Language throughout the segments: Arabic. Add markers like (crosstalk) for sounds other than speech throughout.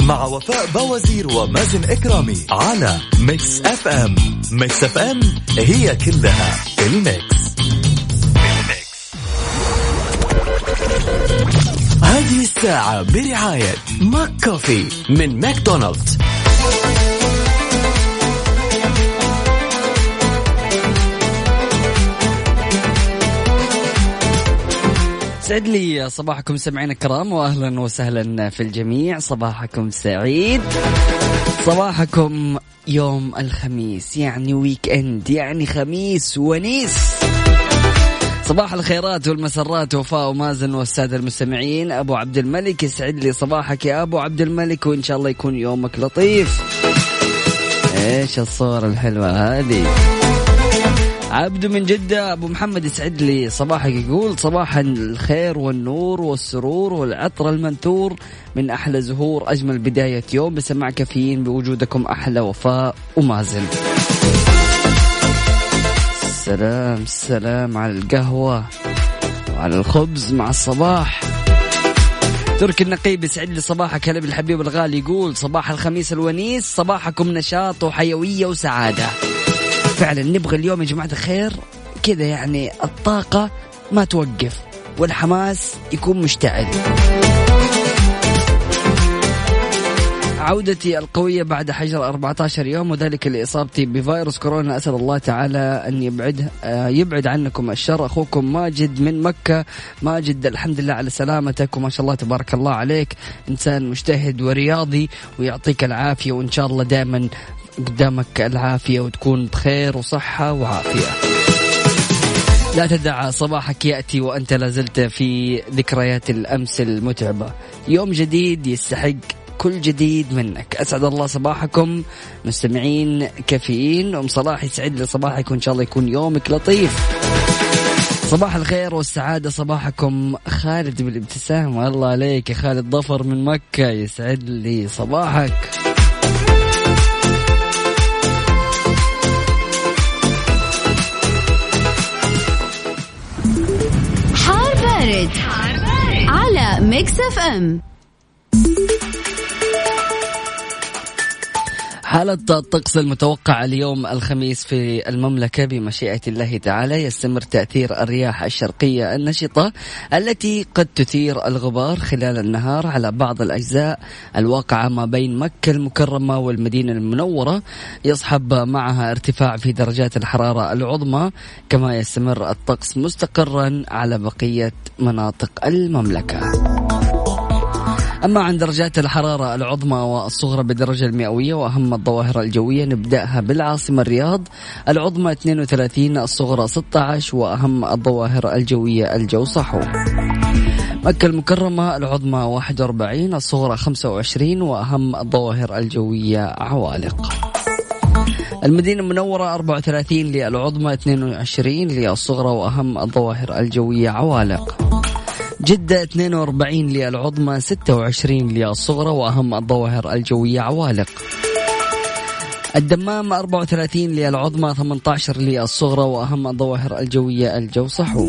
مع وفاء بوازير ومازن إكرامي على Mix FM. Mix FM هي كلها ال Mix. هذه الساعة برعاية McCafé من ماكدونالدز. سعد لي صباحكم سمعين الكرام واهلا وسهلا في الجميع. صباحكم سعيد. صباحكم يوم الخميس يعني weekend يعني خميس ونيس. صباح الخيرات والمسرات وفاء ومازن والسادة المستمعين. أبو عبد الملك يسعد لي صباحك يا أبو عبد الملك وإن شاء الله يكون يومك لطيف. إيش الصور الحلوة هذه؟ عبد من جدة أبو محمد يسعد لي صباحك يقول صباح الخير والنور والسرور والعطر المنثور من أحلى زهور أجمل بداية يوم بسمع كافيين بوجودكم أحلى وفاء ومازن. سلام سلام على القهوة وعلى الخبز مع الصباح. تركي النقيب يسعد لي صباحك هلا بالحبيب الغالي يقول صباح الخميس الونيس صباحكم نشاط وحيوية وسعادة. فعلا نبغى اليوم يا جماعة الخير كذا يعني الطاقة ما توقف والحماس يكون مشتعل. عودتي القوية بعد حجر 14 يوم وذلك لإصابتي بفيروس كورونا. أسأل الله تعالى أن يبعد يبعد عنكم الشر. أخوكم ماجد من مكة. ماجد الحمد لله على سلامتك وما شاء الله تبارك الله عليك. إنسان مجتهد ورياضي ويعطيك العافية وإن شاء الله دائما قدامك العافية وتكون بخير وصحة وعافية. لا تدع صباحك يأتي وأنت لازلت في ذكريات الأمس المتعبة. يوم جديد يستحق كل جديد منك. أسعد الله صباحكم. مستمعين كافيين. أم صلاح يسعد لي صباحك وإن شاء الله يكون يومك لطيف. صباح الخير والسعادة صباحكم. خالد بالابتسامة الله عليك يا خالد. ظفر من مكة يسعد لي صباحك. حار بارد, على Mix FM. حالة الطقس المتوقع اليوم الخميس في المملكة بمشيئة الله تعالى يستمر تأثير الرياح الشرقية النشطة التي قد تثير الغبار خلال النهار على بعض الأجزاء الواقعة ما بين مكة المكرمة والمدينة المنورة يصحب معها ارتفاع في درجات الحرارة العظمى كما يستمر الطقس مستقرا على بقية مناطق المملكة. أما عن درجات الحرارة العظمى والصغرى بالدرجة المئوية وأهم الظواهر الجوية نبدأها بالعاصمة الرياض. العظمى 32 الصغرى 16 وأهم الظواهر الجوية الجو صحو مكة المكرمة العظمى 41 الصغرى 25 وأهم الظواهر الجوية عوالق. المدينة المنورة 34 للعظمى 22 للصغرى وأهم الظواهر الجوية عوالق. جدة 42 للعظمى 26 للصغرى وأهم الظواهر الجوية عوالق. الدمام 34 للعظمى 18 للصغرى وأهم الظواهر الجوية الجو صحو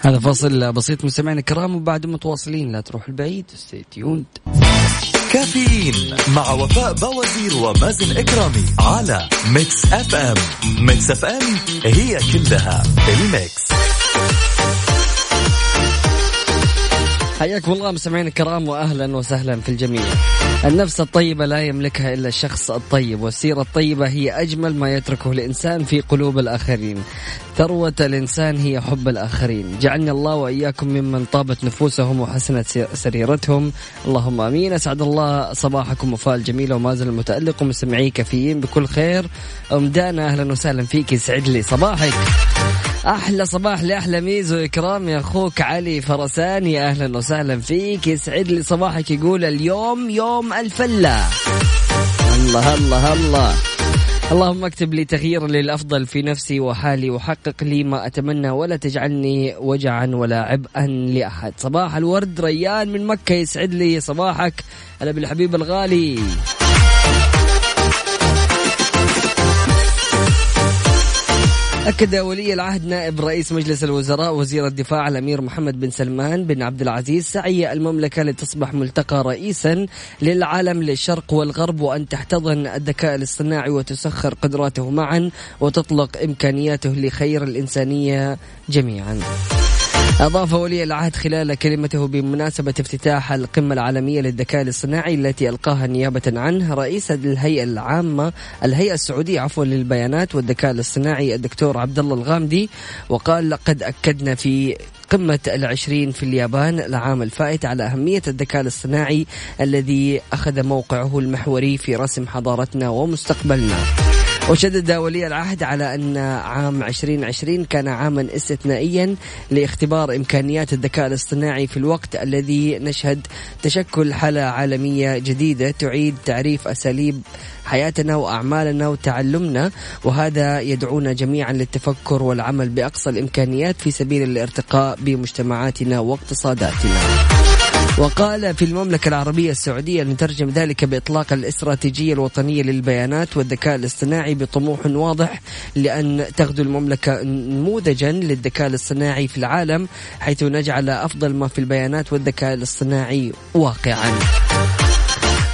هذا فصل بسيط مستمعينا الكرام وبعد متواصلين لا تروح البعيد tuned كافيين مع وفاء بوازير ومازن إكرامي على Mix FM Mix FM هي كلها ال Mix حياكم الله مستمعينا الكرام واهلا وسهلا في الجميع. النفس الطيبة لا يملكها إلا الشخص الطيب والسيرة الطيبة هي أجمل ما يتركه الإنسان في قلوب الآخرين. ثروة الإنسان هي حب الآخرين. جعلني الله وإياكم ممن طابت نفوسهم وحسنت سريرتهم. اللهم آمين. أسعد الله صباحكم وفاء الجميلة ومازل المتألق ومستمعي كافيين بكل خير. أم دانا أهلا وسهلا فيك. يسعد لي صباحك. أحلى صباح لأحلى ميزو اكرام يا أخوك علي فرسان. يا أهلا وسهلا فيك. يسعد لي صباحك يقول اليوم يوم الفلة. الله الله الله. اللهم اكتب لي تغيير للأفضل في نفسي وحالي وحقق لي ما أتمنى ولا تجعلني وجعا ولا عبئا لأحد. صباح الورد ريان من مكة. يسعد لي صباحك. هلا بالحبيب الغالي. أكد ولي العهد نائب رئيس مجلس الوزراء وزير الدفاع الأمير محمد بن سلمان بن عبد العزيز سعي المملكة لتصبح ملتقى رئيسا للعالم للشرق والغرب وأن تحتضن الذكاء الاصطناعي وتسخر قدراته معا وتطلق إمكانياته لخير الإنسانية جميعا. أضاف ولي العهد خلال كلمته بمناسبة افتتاح القمة العالمية للذكاء الاصطناعي التي ألقاها نيابة عنه رئيس الهيئة العامة الهيئة السعودية عفوا للبيانات والذكاء الاصطناعي الدكتور عبد الله الغامدي وقال لقد أكدنا في قمة العشرين في اليابان العام الفائت على أهمية الذكاء الاصطناعي الذي أخذ موقعه المحوري في رسم حضارتنا ومستقبلنا. وشدد ولي العهد على أن عام 2020 كان عاما استثنائيا لاختبار إمكانيات الذكاء الاصطناعي في الوقت الذي نشهد تشكل حالة عالمية جديدة تعيد تعريف أساليب حياتنا وأعمالنا وتعلمنا وهذا يدعونا جميعا للتفكر والعمل بأقصى الإمكانيات في سبيل الارتقاء بمجتمعاتنا واقتصاداتنا. وقال في المملكة العربية السعودية نترجم ذلك بإطلاق الاستراتيجية الوطنية للبيانات والذكاء الاصطناعي بطموح واضح لأن تغدو المملكة نموذجا للذكاء الاصطناعي في العالم حيث نجعل أفضل ما في البيانات والذكاء الاصطناعي واقعا.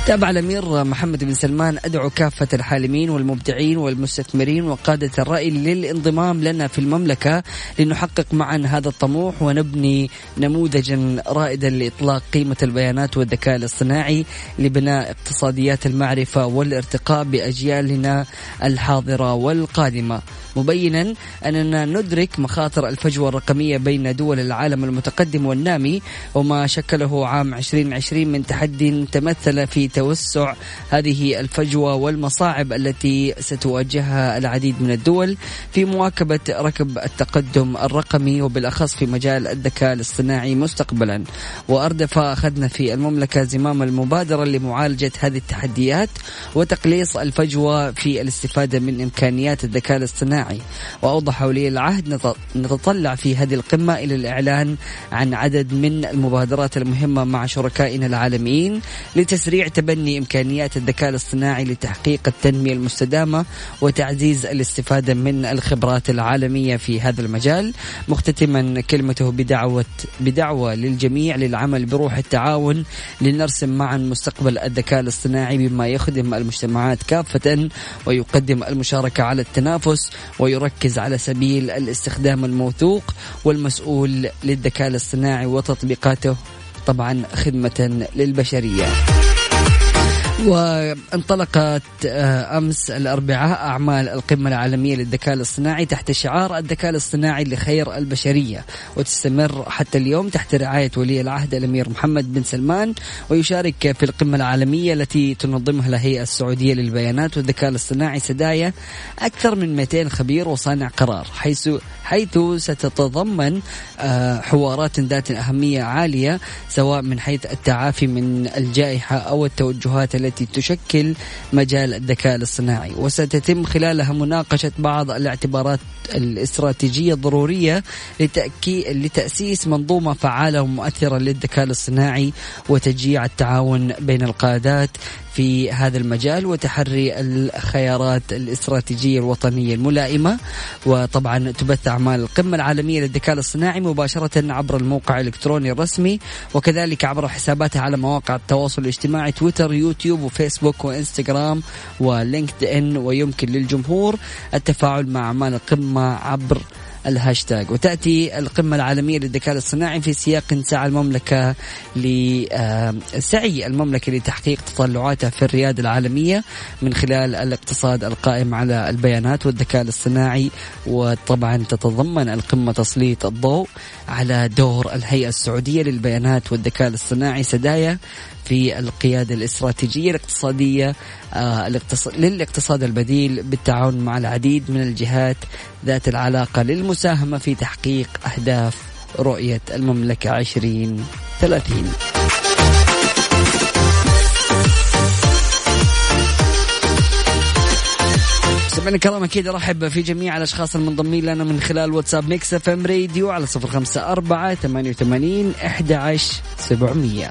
تابع الأمير محمد بن سلمان أدعو كافة الحالمين والمبدعين والمستثمرين وقادة الرأي للانضمام لنا في المملكة لنحقق معا هذا الطموح ونبني نموذجا رائدا لإطلاق قيمة البيانات والذكاء الاصطناعي لبناء اقتصاديات المعرفة والارتقاء بأجيالنا الحاضرة والقادمة. مبينا أننا ندرك مخاطر الفجوة الرقمية بين دول العالم المتقدم والنامي وما شكله عام 2020 من تحدي تمثل في توسع هذه الفجوة والمصاعب التي ستواجهها العديد من الدول في مواكبة ركب التقدم الرقمي وبالأخص في مجال الذكاء الاصطناعي مستقبلا. وأردف أخذنا في المملكة زمام المبادرة لمعالجة هذه التحديات وتقليص الفجوة في الاستفادة من إمكانيات الذكاء الاصطناعي. وأوضح ولي العهد نتطلع في هذه القمة إلى الإعلان عن عدد من المبادرات المهمة مع شركائنا العالميين لتسريع تبني إمكانيات الذكاء الاصطناعي لتحقيق التنمية المستدامة وتعزيز الاستفادة من الخبرات العالمية في هذا المجال. مختتما كلمته بدعوة بدعوة للجميع للعمل بروح التعاون لنرسم معا مستقبل الذكاء الاصطناعي بما يخدم المجتمعات كافة ويقدم المشاركة على التنافس ويركز على سبيل الاستخدام الموثوق والمسؤول للذكاء الاصطناعي وتطبيقاته طبعا خدمة للبشرية. وانطلقت آه، أمس الأربعاء أعمال القمة العالمية للذكاء الاصطناعي تحت شعار الذكاء الاصطناعي لخير البشرية وتستمر حتى اليوم تحت رعاية ولي العهد الأمير محمد بن سلمان ويشارك في القمة العالمية التي تنظمها الهيئة السعودية للبيانات والذكاء الاصطناعي سدايا أكثر من 200 خبير وصانع قرار حيث حيث ستتضمن آه، حوارات ذات أهمية عالية سواء من حيث التعافي من الجائحة أو التوجهات التي التي تشكل مجال الذكاء الاصطناعي. وستتم خلالها مناقشة بعض الاعتبارات الاستراتيجية الضرورية لتأسيس منظومة فعالة ومؤثرة للذكاء الاصطناعي وتشجيع التعاون بين القادات في هذا المجال وتحري الخيارات الاستراتيجية الوطنية الملائمة. وطبعا تبث أعمال القمة العالمية للذكاء الاصطناعي مباشرة عبر الموقع الإلكتروني الرسمي وكذلك عبر حساباتها على مواقع التواصل الاجتماعي تويتر يوتيوب وفيسبوك وإنستغرام ولينكد إن ويمكن للجمهور التفاعل مع أعمال القمة عبر الهاشتاج. وتأتي القمة العالمية للذكاء الاصطناعي في سياق سعى المملكة لسعي المملكة لتحقيق تطلعاتها في الريادة العالمية من خلال الاقتصاد القائم على البيانات والذكاء الاصطناعي. وطبعا تتضمن القمة تسليط الضوء على دور الهيئة السعودية للبيانات والذكاء الاصطناعي سدايا في القيادة الاستراتيجية الاقتصادية آه، للاقتصاد البديل بالتعاون مع العديد من الجهات ذات العلاقة للمساهمة في تحقيق أهداف رؤية المملكة 2030 سمعنا الكرام أكيد أرحب في جميع الأشخاص المنضمين لنا من خلال واتساب Mix FM Radio على صفر خمسة أربعة ثمانية وثمانين أحد عشر سبعمية.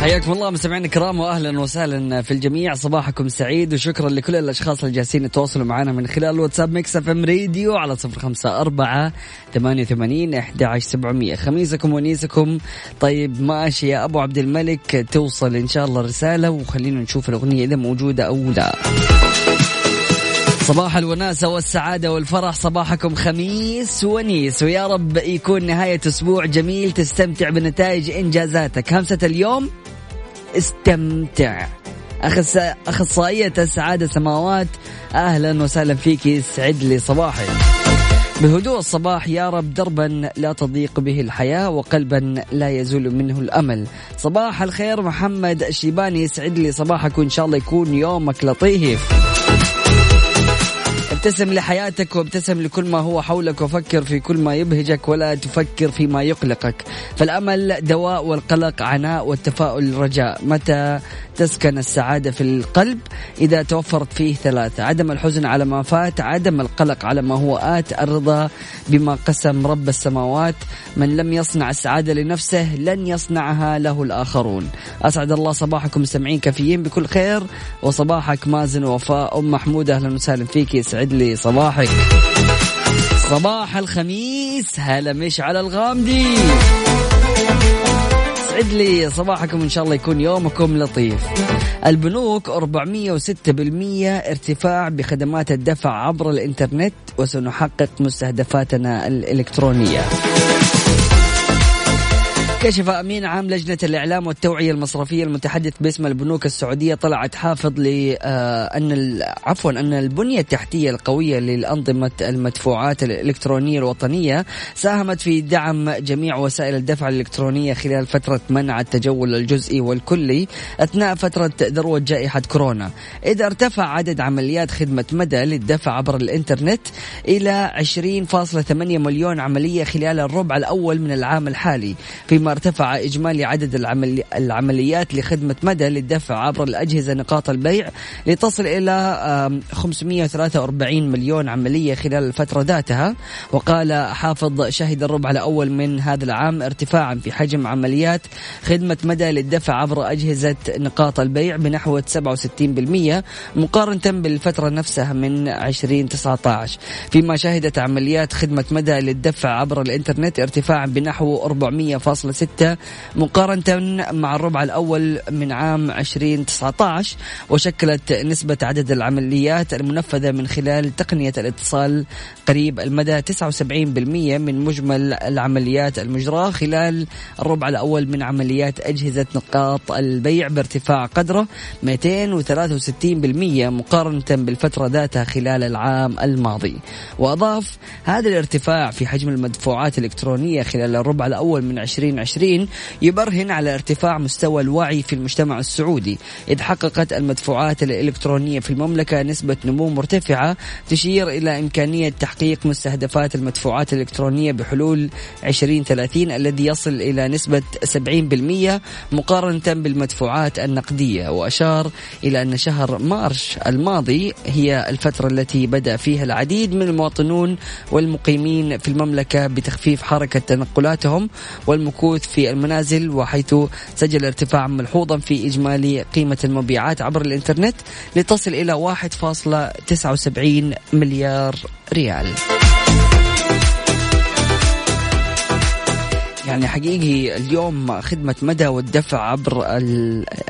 حياكم الله مستمعينا الكرام واهلا وسهلا في الجميع. صباحكم سعيد وشكرا لكل الأشخاص اللي جالسين يتواصلوا معنا من خلال واتساب Mix FM Radio على صفر خمسة أربعة ثمانية وثمانين أحد عشر سبعمية. خميسكم ونيسكم. طيب ماشي. يا أبو عبد الملك توصل إن شاء الله رسالة وخلينا نشوف الأغنية إذا موجودة أو لا. صباح الوناسة والسعادة والفرح صباحكم خميس ونيس. ويا رب يكون نهاية أسبوع جميل تستمتع بنتائج إنجازاتك. همسة اليوم استمتع. أخصائية السعادة سماوات أهلا وسهلا فيك يسعد لي صباحي بهدوء الصباح يا رب دربا لا تضيق به الحياة وقلبا لا يزول منه الأمل. صباح الخير محمد الشيباني يسعد لي صباحك وإن شاء الله يكون يومك لطيف. ابتسم لحياتك وابتسم لكل ما هو حولك وفكر في كل ما يبهجك ولا تفكر فيما يقلقك. فالأمل دواء والقلق عناء والتفاؤل رجاء. متى تسكن السعادة في القلب إذا توفرت فيه ثلاثة. عدم الحزن على ما فات عدم القلق على ما هو آت الرضا بما قسم رب السماوات. من لم يصنع السعادة لنفسه لن يصنعها له الآخرون. أسعد الله صباحكم مستمعين كافيين بكل خير وصباحك مازن وفاء أم محمود أهلا وسهلا فيك يسعد لي صباحك. صباح الخميس هلا مش على الغامدي يسعد لي صباحكم إن شاء الله يكون يومكم لطيف. البنوك 406% ارتفاع بخدمات الدفع عبر الإنترنت وسنحقق مستهدفاتنا الإلكترونية. كشف أمين عام لجنة الإعلام والتوعية المصرفية المتحدث باسم البنوك السعودية طلعت حافظ لأن عفوا أن البنية التحتية القوية للأنظمة المدفوعات الإلكترونية الوطنية ساهمت في دعم جميع وسائل الدفع الإلكترونية خلال فترة منع التجول الجزئي والكلي أثناء فترة ذروة جائحة كورونا. إذا ارتفع عدد عمليات خدمة مدى للدفع عبر الإنترنت إلى 20.8 مليون عملية خلال الربع الأول من العام الحالي فيما ارتفع إجمالي عدد العملي العمليات لخدمة مدى للدفع عبر الأجهزة نقاط البيع لتصل إلى 543 مليون عملية خلال الفترة ذاتها. وقال حافظ شهد الربع الأول من هذا العام ارتفاعا في حجم عمليات خدمة مدى للدفع عبر أجهزة نقاط البيع بنحو 67% مقارنة بالفترة نفسها من 2019 فيما شهدت عمليات خدمة مدى للدفع عبر الإنترنت ارتفاعا بنحو 400.6 ستة مقارنة مع الربع الأول من عام 2019 وشكلت نسبة عدد العمليات المنفذة من خلال تقنية الاتصال قريب المدى 79% من مجمل العمليات المجراة خلال الربع الأول من عمليات أجهزة نقاط البيع بارتفاع قدره 263% مقارنة بالفترة ذاتها خلال العام الماضي. وأضاف هذا الارتفاع في حجم المدفوعات الإلكترونية خلال الربع الأول من 2020 2020 يبرهن على ارتفاع مستوى الوعي في المجتمع السعودي. إذ حققت المدفوعات الإلكترونية في المملكة نسبة نمو مرتفعة تشير إلى إمكانية تحقيق مستهدفات المدفوعات الإلكترونية بحلول 2030 الذي يصل إلى نسبة 70% مقارنة بالمدفوعات النقدية. وأشار إلى أن شهر مارش الماضي هي الفترة التي بدأ فيها العديد من المواطنون والمقيمين في المملكة بتخفيف حركة تنقلاتهم والمكوث البثوث في المنازل وحيث سجل ارتفاعا ملحوظا في إجمالي قيمة المبيعات عبر الإنترنت لتصل إلى 1.79 مليار ريال. يعني حقيقي اليوم خدمة مدى والدفع عبر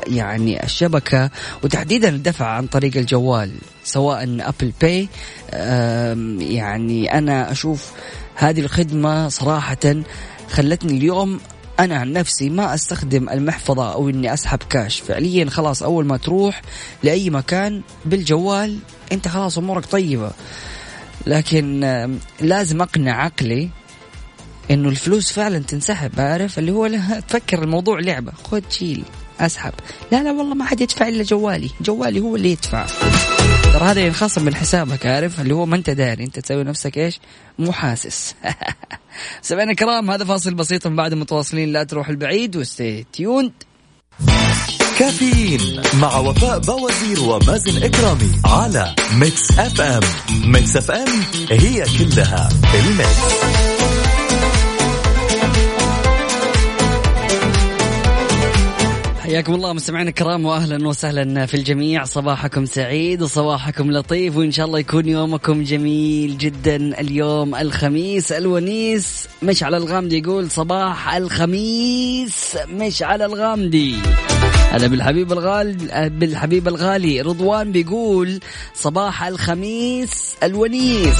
يعني الشبكة وتحديدا الدفع عن طريق الجوال سواء أبل باي. يعني أنا أشوف هذه الخدمة صراحة خلتني اليوم أنا عن نفسي ما أستخدم المحفظة أو إني أسحب كاش فعليا خلاص أول ما تروح لأي مكان بالجوال أنت خلاص أمورك طيبة. لكن لازم أقنع عقلي إنه الفلوس فعلا تنسحب عارف؟ اللي هو تفكر الموضوع لعبة. خذ شيل أسحب. لا لا والله ما حد يدفع إلا جوالي. جوالي هو اللي يدفع. ترى هذا ينخصم من حسابك عارف؟ اللي هو ما أنت داري. أنت تسوي نفسك إيش؟ مو حاسس. (laughs) سمعنا الكرام هذا فاصل بسيط من بعد متواصلين لا تروح البعيد وستي تيوند. كافيين مع وفاء بوازير ومازن إكرامي على Mix FM Mix FM هي كلها ال Mix. حياكم الله مستمعينا الكرام واهلا وسهلا في الجميع. صباحكم سعيد وصباحكم لطيف وإن شاء الله يكون يومكم جميل جدا. اليوم الخميس الونيس مشعل الغامدي يقول صباح الخميس مشعل الغامدي. هلا بالحبيب الغالي بالحبيب الغالي رضوان بيقول صباح الخميس الونيس.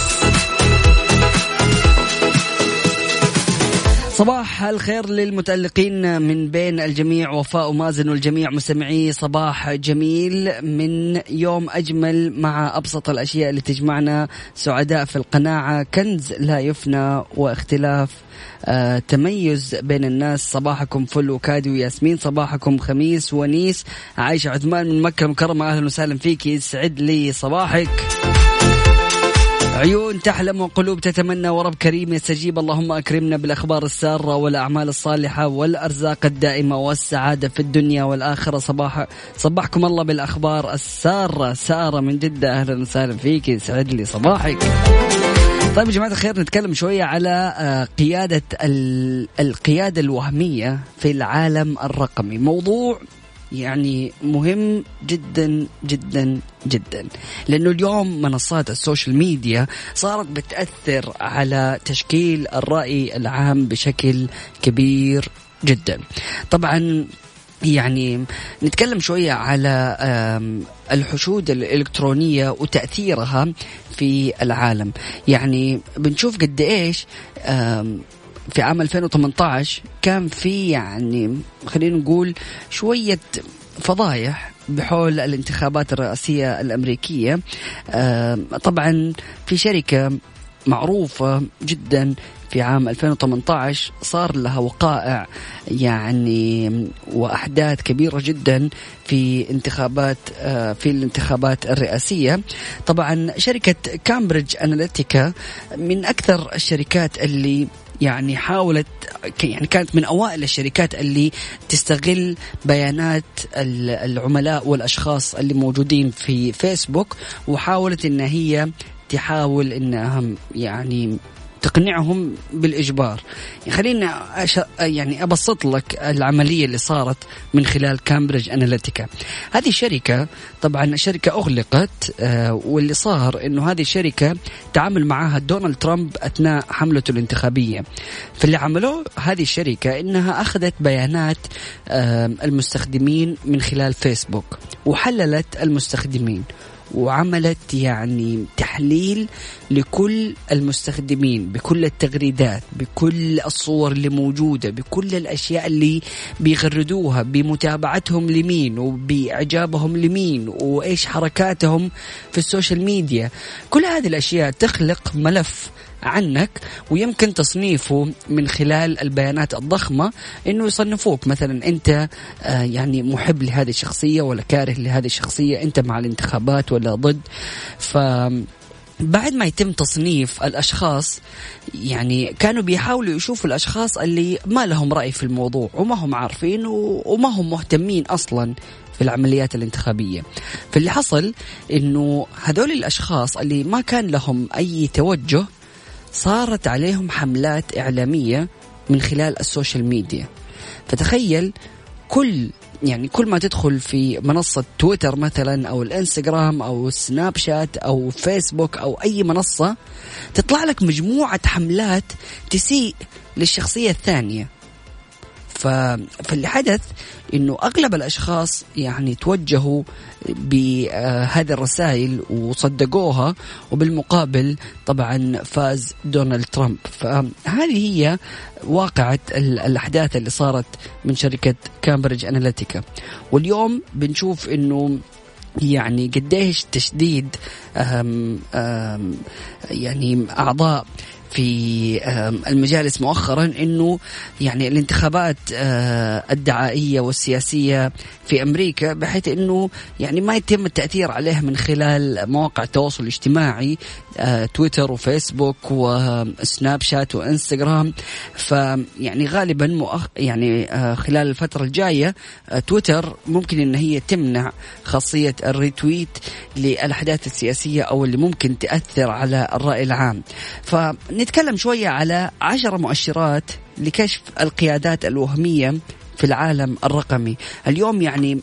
صباح الخير للمتألقين من بين الجميع. وفاء ومازن والجميع مستمعي صباح جميل من يوم أجمل مع أبسط الأشياء اللي تجمعنا. سعداء في القناعة كنز لا يفنى واختلاف آه تميز بين الناس. صباحكم فل وكادي وياسمين صباحكم خميس ونيس. عايشة عثمان من مكة المكرمة أهلا وسهلا فيك. يسعد لي صباحك. عيون تحلم وقلوب تتمنى ورب كريم يستجيب. اللهم أكرمنا بالأخبار السارة والأعمال الصالحة والأرزاق الدائمة والسعادة في الدنيا والآخرة. صباح صبحكم الله بالأخبار السارة. سارة من جدة أهلا وسهلا فيك. يسعد لي صباحك. طيب يا جماعة الخير نتكلم شوية على آه، قيادة القيادة الوهمية في العالم الرقمي. موضوع يعني مهم جدا جدا جدا. لأنه اليوم منصات السوشيال ميديا صارت بتأثر على تشكيل الرأي العام بشكل كبير جدا. طبعا يعني نتكلم شوية على الحشود الإلكترونية وتأثيرها في العالم. يعني بنشوف قد إيش في عام 2018 كان في يعني خلينا نقول شوية فضايح بحول الانتخابات الرئاسية الأمريكية. طبعا في شركة معروفة جدا في عام 2018 صار لها وقائع يعني وأحداث كبيرة جدا في انتخابات آه، في الانتخابات الرئاسية. طبعا شركة كامبريدج اناليتيكا من أكثر الشركات اللي يعني حاولت يعني كانت من أوائل الشركات اللي تستغل بيانات العملاء والأشخاص اللي موجودين في فيسبوك وحاولت إن هي تحاول إنها يعني تقنعهم بالإجبار. يعني خلينا أش... يعني أبسط لك العملية اللي صارت من خلال كامبريدج اناليتيكا هذه الشركة طبعا شركة أغلقت آه واللي صار إنه هذه الشركة تعامل معها دونالد ترامب أثناء حملته الانتخابية. فاللي عملوه هذه الشركة إنها أخذت بيانات المستخدمين من خلال فيسبوك وحللت المستخدمين. وعملت يعني تحليل لكل المستخدمين بكل التغريدات بكل الصور اللي موجودة بكل الأشياء اللي بيغردوها بمتابعتهم لمين وبإعجابهم لمين وإيش حركاتهم في السوشيال ميديا. كل هذه الأشياء تخلق ملف عنك ويمكن تصنيفه من خلال البيانات الضخمة إنه يصنفوك. مثلا أنت آه، يعني محب لهذه الشخصية ولا كاره لهذه الشخصية أنت مع الانتخابات ولا ضد. ف بعد ما يتم تصنيف الأشخاص يعني كانوا بيحاولوا يشوفوا الأشخاص اللي ما لهم رأي في الموضوع وما هم عارفين وما هم مهتمين أصلا في العمليات الانتخابية. فاللي حصل إنه هذول الأشخاص اللي ما كان لهم أي توجه صارت عليهم حملات إعلامية من خلال السوشيال ميديا. فتخيل كل يعني كل ما تدخل في منصة تويتر مثلا أو الإنستغرام أو سناب شات أو فيسبوك أو أي منصة تطلع لك مجموعة حملات تسيء للشخصية الثانية. فاللي حدث إنه أغلب الأشخاص يعني توجهوا بهذه الرسائل وصدقوها وبالمقابل طبعا فاز دونالد ترامب. فهذه هي واقعة الأحداث اللي صارت من شركة كامبريدج أناليتيكا. واليوم بنشوف أنه يعني قديش تشديد أهم أهم يعني أعضاء في المجالس مؤخرا إنه يعني الانتخابات آه، الدعائية والسياسية في أمريكا بحيث إنه يعني ما يتم التأثير عليها من خلال مواقع التواصل الاجتماعي آه، تويتر وفيسبوك وسناب شات وإنستغرام. فيعني غالبا مؤخ يعني آه، خلال الفترة الجاية تويتر ممكن إن هي تمنع خاصية ال retweet للأحداث السياسية أو اللي ممكن تأثر على الرأي العام. ف نتكلم شوية على عشر مؤشرات لكشف القيادات الوهمية في العالم الرقمي. اليوم يعني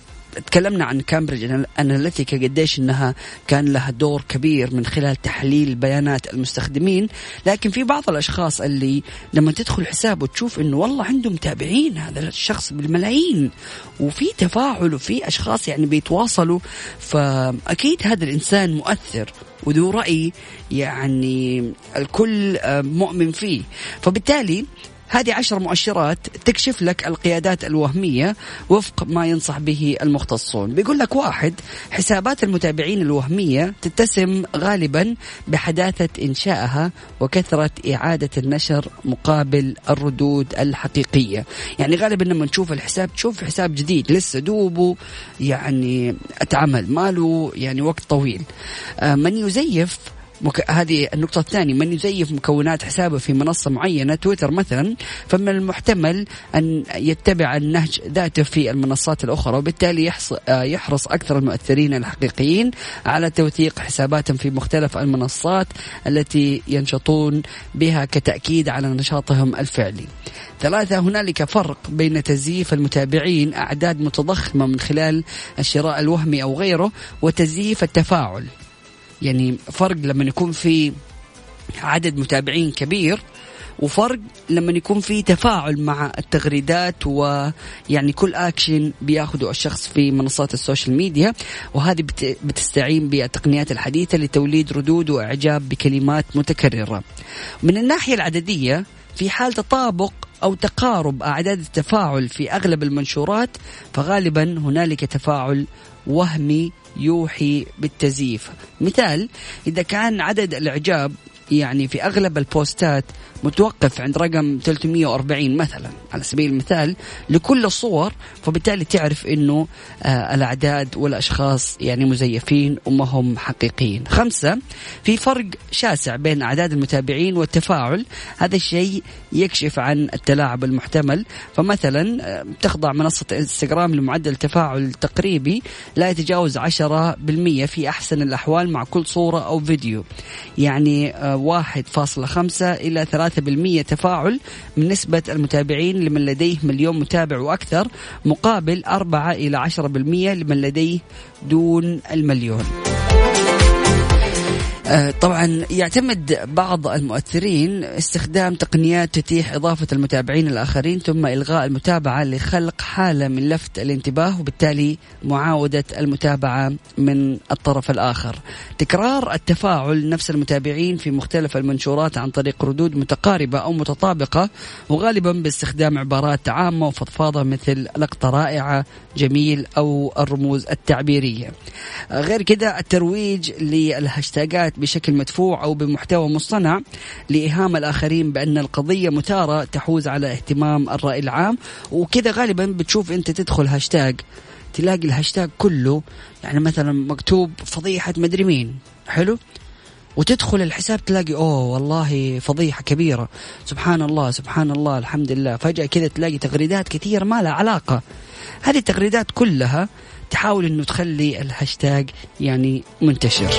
تكلمنا عن كامبريدج اناليتيكا قديش إنها كان لها دور كبير من خلال تحليل بيانات المستخدمين لكن في بعض الأشخاص اللي لما تدخل حسابه تشوف إنه والله عنده متابعين هذا الشخص بالملايين. وفي تفاعل وفي أشخاص يعني بيتواصلوا فأكيد هذا الإنسان مؤثر وذو رأي يعني الكل مؤمن فيه. فبالتالي هذه عشر مؤشرات تكشف لك القيادات الوهمية وفق ما ينصح به المختصون. بيقول لك واحد حسابات المتابعين الوهمية تتسم غالبا بحداثة إنشائها وكثرة إعادة النشر مقابل الردود الحقيقية. يعني غالبا لما نشوف الحساب تشوف حساب جديد لسه دوبه يعني أتعمل ماله يعني وقت طويل. آه، من يزيف مك... هذه النقطة الثانية. من يزيف مكونات حسابه في منصة معينة تويتر مثلا فمن المحتمل أن يتبع النهج ذاته في المنصات الأخرى وبالتالي يحص... آه، يحرص أكثر المؤثرين الحقيقيين على توثيق حساباتهم في مختلف المنصات التي ينشطون بها كتأكيد على نشاطهم الفعلي. ثلاثة هنالك فرق بين تزييف المتابعين أعداد متضخمة من خلال الشراء الوهمي أو غيره وتزييف التفاعل. يعني فرق لما يكون في عدد متابعين كبير وفرق لما يكون في تفاعل مع التغريدات ويعني كل اكشن بياخذه الشخص في منصات ال social media وهذه بتستعين بالتقنيات الحديثة لتوليد ردود وإعجاب بكلمات متكررة. من الناحية العددية في حال تطابق أو تقارب أعداد التفاعل في أغلب المنشورات فغالبا هنالك تفاعل وهمي يوحي بالتزييف. مثال إذا كان عدد الإعجاب يعني في أغلب البوستات متوقف عند رقم 340 مثلا على سبيل المثال لكل الصور فبالتالي تعرف إنه آه الأعداد والأشخاص يعني مزيفين وما هم حقيقيين. خمسة في فرق شاسع بين أعداد المتابعين والتفاعل، هذا الشيء يكشف عن التلاعب المحتمل، فمثلا آه تخضع منصة إنستغرام لمعدل تفاعل تقريبي لا يتجاوز 10% في أحسن الأحوال مع كل صورة أو فيديو. يعني آه 1.5 إلى 3 3% تفاعل من نسبة المتابعين لمن لديه مليون متابع وأكثر مقابل 4 إلى 10% لمن لديه دون المليون. طبعا يعتمد بعض المؤثرين استخدام تقنيات تتيح إضافة المتابعين الآخرين ثم إلغاء المتابعة لخلق حالة من لفت الانتباه وبالتالي معاودة المتابعة من الطرف الآخر. تكرار التفاعل نفس المتابعين في مختلف المنشورات عن طريق ردود متقاربة أو متطابقة وغالبا باستخدام عبارات عامة وفضفاضة مثل لقطة رائعة جميل أو الرموز التعبيرية. غير كذا الترويج للهاشتاجات بشكل مدفوع أو بمحتوى مصطنع لإيهام الآخرين بأن القضية مثارة تحوز على اهتمام الرأي العام. وكذا غالبا بتشوف أنت تدخل هاشتاج تلاقي الهاشتاج كله يعني مثلا مكتوب فضيحة مدري مين حلو؟ وتدخل الحساب تلاقي أوه والله فضيحة كبيرة. سبحان الله سبحان الله الحمد لله. فجأة كذا تلاقي تغريدات كثير ما لها علاقة. هذه التغريدات كلها تحاول إنه تخلي الهاشتاج يعني منتشر.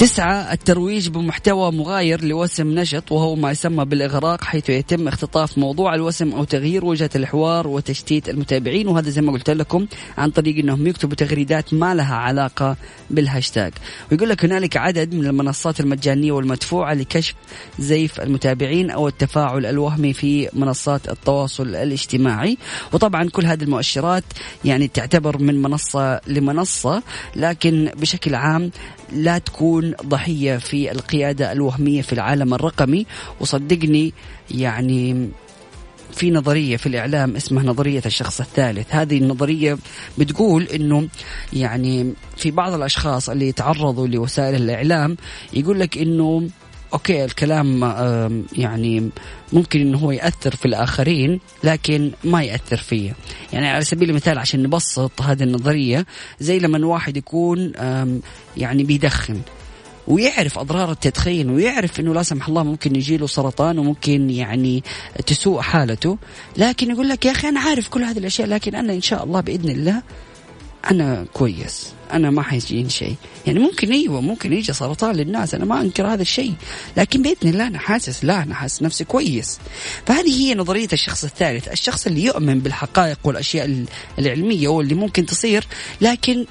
تسعة الترويج بمحتوى مغاير لوسم نشط وهو ما يسمى بالإغراق حيث يتم اختطاف موضوع الوسم أو تغيير وجهة الحوار وتشتيت المتابعين. وهذا زي ما قلت لكم عن طريق أنهم يكتبوا تغريدات ما لها علاقة بالهاشتاج. ويقول لك هنالك عدد من المنصات المجانية والمدفوعة لكشف زيف المتابعين أو التفاعل الوهمي في منصات التواصل الاجتماعي. وطبعا كل هذه المؤشرات يعني تعتبر من منصة لمنصة لكن بشكل عام لا تكون ضحية في القيادة الوهمية في العالم الرقمي. وصدقني يعني في نظرية في الإعلام اسمها نظرية الشخص الثالث. هذه النظرية بتقول إنه يعني في بعض الأشخاص اللي يتعرضوا لوسائل الإعلام يقول لك إنه أوكي الكلام يعني ممكن إنه هو يأثر في الآخرين لكن ما يأثر فيا. يعني على سبيل المثال عشان نبسط هذه النظرية زي لما واحد يكون يعني بيدخن. ويعرف أضرار التدخين ويعرف إنه لا سمح الله ممكن يجي له سرطان وممكن يعني تسوء حالته. لكن يقول لك يا أخي أنا عارف كل هذه الأشياء لكن أنا إن شاء الله بإذن الله أنا كويس أنا ما حيجيني شيء. يعني ممكن أيوه ممكن يجي سرطان للناس أنا ما أنكر هذا الشيء. لكن بإذن الله أنا حاسس لا أنا حاسس نفسي كويس. فهذه هي نظرية الشخص الثالث الشخص اللي يؤمن بالحقائق والأشياء العلمية واللي ممكن تصير لكن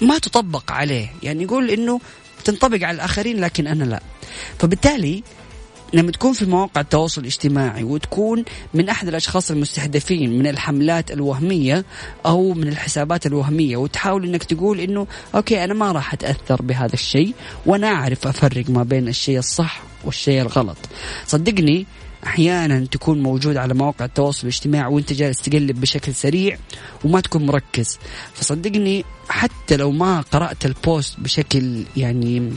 ما تطبق عليه. يعني يقول إنه تنطبق على الآخرين لكن أنا لا. فبالتالي لما تكون في مواقع التواصل الاجتماعي وتكون من أحد الأشخاص المستهدفين من الحملات الوهمية أو من الحسابات الوهمية وتحاول إنك تقول إنه okay أنا ما راح أتأثر بهذا الشيء وأنا أعرف أفرق ما بين الشيء الصح والشيء الغلط. صدقني أحيانا تكون موجود على مواقع التواصل الاجتماعي وأنت جالس تقلب بشكل سريع وما تكون مركز. فصدقني حتى لو ما قرأت ال post بشكل يعني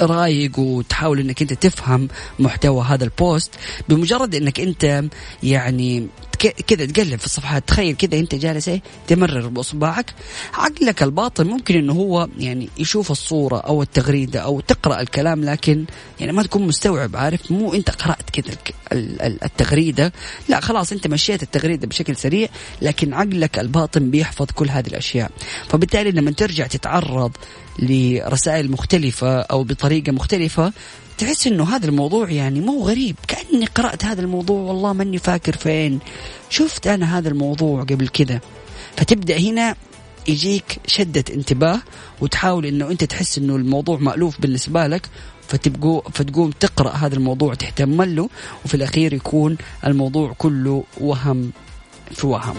رايق وتحاول إنك أنت تفهم محتوى هذا البوست بمجرد إنك أنت يعني كذا تقلب في الصفحات تخيل كذا أنت جالس إيه تمرر بأصبعك. عقلك الباطن ممكن إنه هو يعني يشوف الصورة أو التغريدة أو تقرأ الكلام لكن يعني ما تكون مستوعب عارف؟ مو أنت قرأت كذا التغريدة. لا خلاص أنت مشيت التغريدة بشكل سريع لكن عقلك الباطن بيحفظ كل هذه الأشياء. فبالتالي لما ترجع تتعرض لرسائل مختلفة أو بطريقة مختلفة تحس إنه هذا الموضوع يعني مو غريب. كأني قرأت هذا الموضوع والله ماني فاكر فين. شفت أنا هذا الموضوع قبل كذا. فتبدأ هنا يجيك شدة انتباه وتحاول إنه أنت تحس إنه الموضوع مألوف بالنسبة لك. فتبقوا فتقوم تقرأ هذا الموضوع تهتم له. وفي الأخير يكون الموضوع كله وهم في وهم.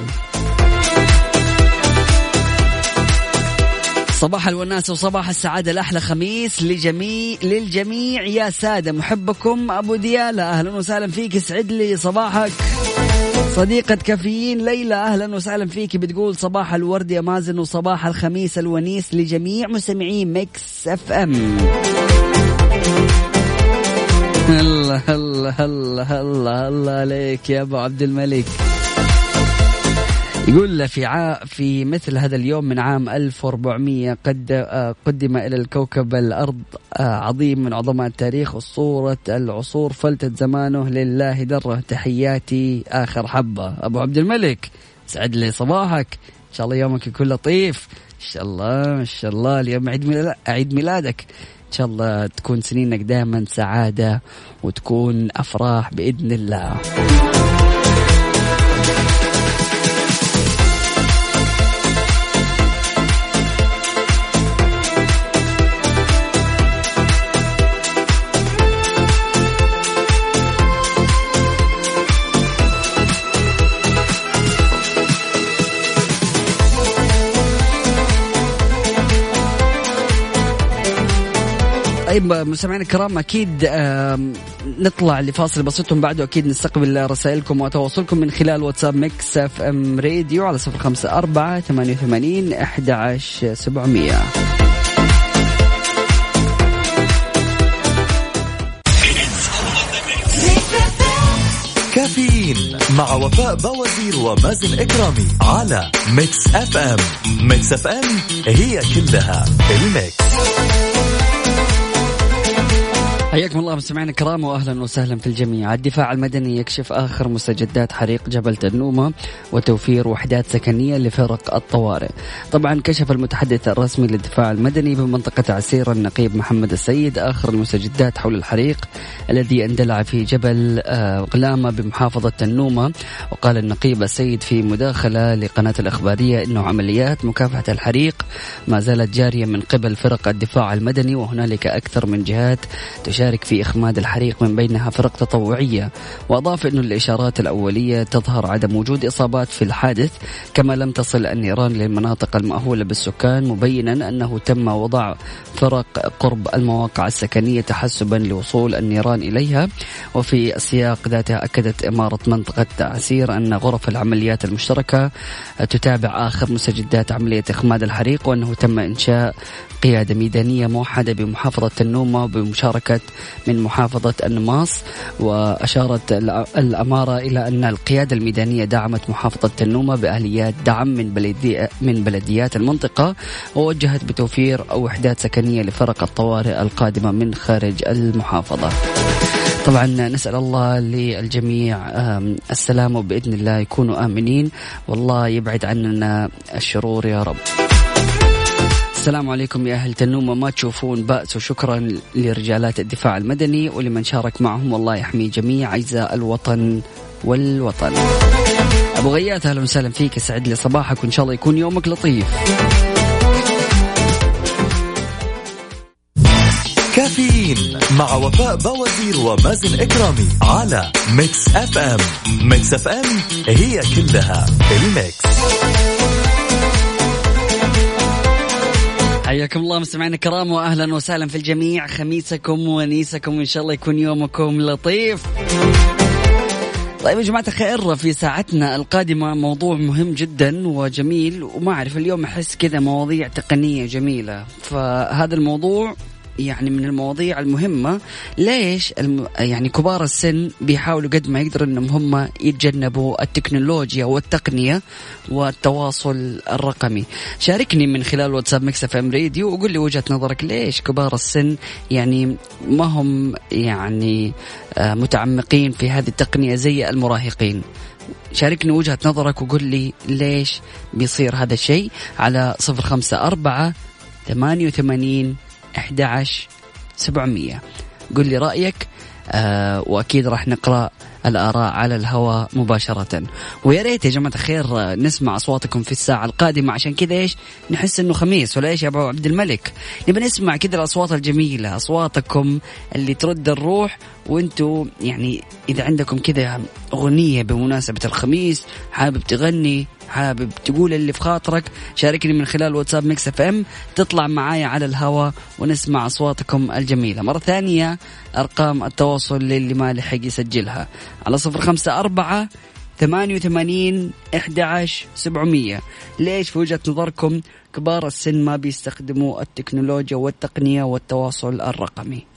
صباح الوناسة وصباح السعادة الأحلى خميس لجميع للجميع. يا سادة محبكم أبو ديالة. أهلا وسهلا فيك. يسعد لي صباحك. صديقة كافيين ليلى أهلا وسهلا فيك. بتقول صباح الورد يا مازن وصباح الخميس الونيس لجميع مستمعين Mix FM. الله الله الله الله الله عليك يا أبو عبد الملك. يقول في ع... في مثل هذا اليوم من عام 1400 قد آه، قدم إلى الكوكب الأرض آه، عظيم من عظماء التاريخ وصورة العصور فلتت زمانه لله درة تحياتي آخر حبة. أبو عبد الملك سعد لي صباحك. إن شاء الله يومك يكون لطيف. إن شاء الله ما شاء الله. اليوم عيد ميلاد عيد ميلادك. إن شاء الله تكون سنينك دائما سعادة وتكون أفراح بإذن الله. طيب مستمعينا الكرام أكيد نطلع لفاصل بسيط بعده أكيد نستقبل رسائلكم وتواصلكم من خلال واتساب Mix FM Radio على صفر خمسة أربعة ثمانية وثمانين أحد عشر سبعمية. كافيين مع وفاء بوازير ومازن إكرامي على Mix FM. Mix FM هي كلها ال mix. حياكم الله مستمعينا الكرام واهلا وسهلا في الجميع. الدفاع المدني يكشف آخر مستجدات حريق جبل تنومة وتوفير وحدات سكنية لفرق الطوارئ. طبعا كشف المتحدث الرسمي للدفاع المدني بمنطقة عسير النقيب محمد السيد آخر المستجدات حول الحريق الذي اندلع في جبل آه، غلامة بمحافظة تنومة وقال النقيب السيد في مداخلة لقناة الإخبارية إنه عمليات مكافحة الحريق ما زالت جارية من قبل فرق الدفاع المدني وهنالك أكثر من جهات تشارك في إخماد الحريق من بينها فرق تطوعية. وأضاف أن الإشارات الأولية تظهر عدم وجود إصابات في الحادث كما لم تصل النيران للمناطق المأهولة بالسكان مبينا أنه تم وضع فرق قرب المواقع السكنية تحسبا لوصول النيران إليها. وفي السياق ذاته أكدت إمارة منطقة عسير أن غرف العمليات المشتركة تتابع آخر مستجدات عملية إخماد الحريق وأنه تم إنشاء قيادة ميدانية موحدة بمحافظة النومة بمشاركة من محافظة النماص وأشارت الأمارة إلى أن القيادة الميدانية دعمت محافظة النومة بآليات دعم من بلدي من بلديات المنطقة ووجهت بتوفير وحدات سكنية لفرق الطوارئ القادمة من خارج المحافظة. طبعا نسأل الله للجميع السلامة وبإذن الله يكونوا آمنين والله يبعد عننا الشرور يا رب. السلام عليكم يا أهل تنومة ما تشوفون بأس وشكرا لرجالات الدفاع المدني ولمن شارك معهم والله يحمي جميع أجزاء الوطن والوطن. أبو غيات أهلا وسهلا فيك يسعد لي صباحك وإن شاء الله يكون يومك لطيف. كافيين مع وفاء بوازير ومازن إكرامي على Mix FM Mix FM هي كلها ال mix حياكم الله مستمعينا الكرام واهلا وسهلا في الجميع. خميسكم ونيسكم وإن شاء الله يكون يومكم لطيف. طيب يا جماعة الخير في ساعتنا القادمة موضوع مهم جدا وجميل وما أعرف اليوم أحس كذا مواضيع تقنية جميلة. فهذا الموضوع يعني من المواضيع المهمة. ليش الم... يعني كبار السن بيحاولوا قد ما يقدروا إنهم هم يتجنبوا التكنولوجيا والتقنية والتواصل الرقمي. شاركني من خلال واتساب Mix FM Radio وقول لي وجهة نظرك ليش كبار السن يعني ما هم يعني آه، متعمقين في هذه التقنية زي المراهقين؟ شاركني وجهة نظرك وقول لي ليش بيصير هذا الشيء على صفر خمسة أربعة ثمانية وثمانين 11 700 قل لي رأيك آه وأكيد راح نقرأ الآراء على الهواء مباشرة. ويا ريت يا جماعة الخير نسمع أصواتكم في الساعة القادمة عشان كذا إيش نحس إنه خميس ولا إيش يا أبو عبد الملك؟ نبي نسمع كذا الأصوات الجميلة أصواتكم اللي ترد الروح وانتوا يعني إذا عندكم كذا أغنية بمناسبة الخميس حابب تغني حابب تقول اللي في خاطرك شاركني من خلال واتساب Mix FM تطلع معايا على الهواء ونسمع أصواتكم الجميلة. مرة ثانية أرقام التواصل للي ما لحق يسجلها. على صفر خمسة أربعة ثمانية وثمانين أحد عشر سبعمية. ليش في وجهة نظركم كبار السن ما بيستخدموا التكنولوجيا والتقنية والتواصل الرقمي؟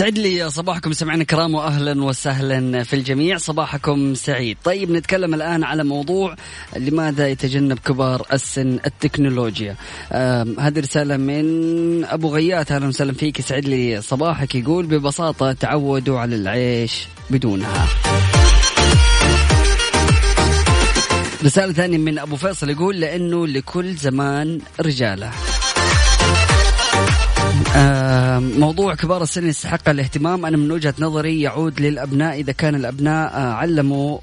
سعد لي صباحكم سمعنا كرام واهلا وسهلا في الجميع. صباحكم سعيد. طيب نتكلم الآن على موضوع لماذا يتجنب كبار السن التكنولوجيا. هذه رسالة من أبو غيات أهلا وسهلا فيك. يسعد لي صباحك. يقول ببساطة تعودوا على العيش بدونها. رسالة ثانية من أبو فيصل. يقول لأنه لكل زمان رجالة. موضوع كبار السن يستحق الاهتمام. أنا من وجهة نظري يعود للأبناء إذا كان الأبناء آه، علموا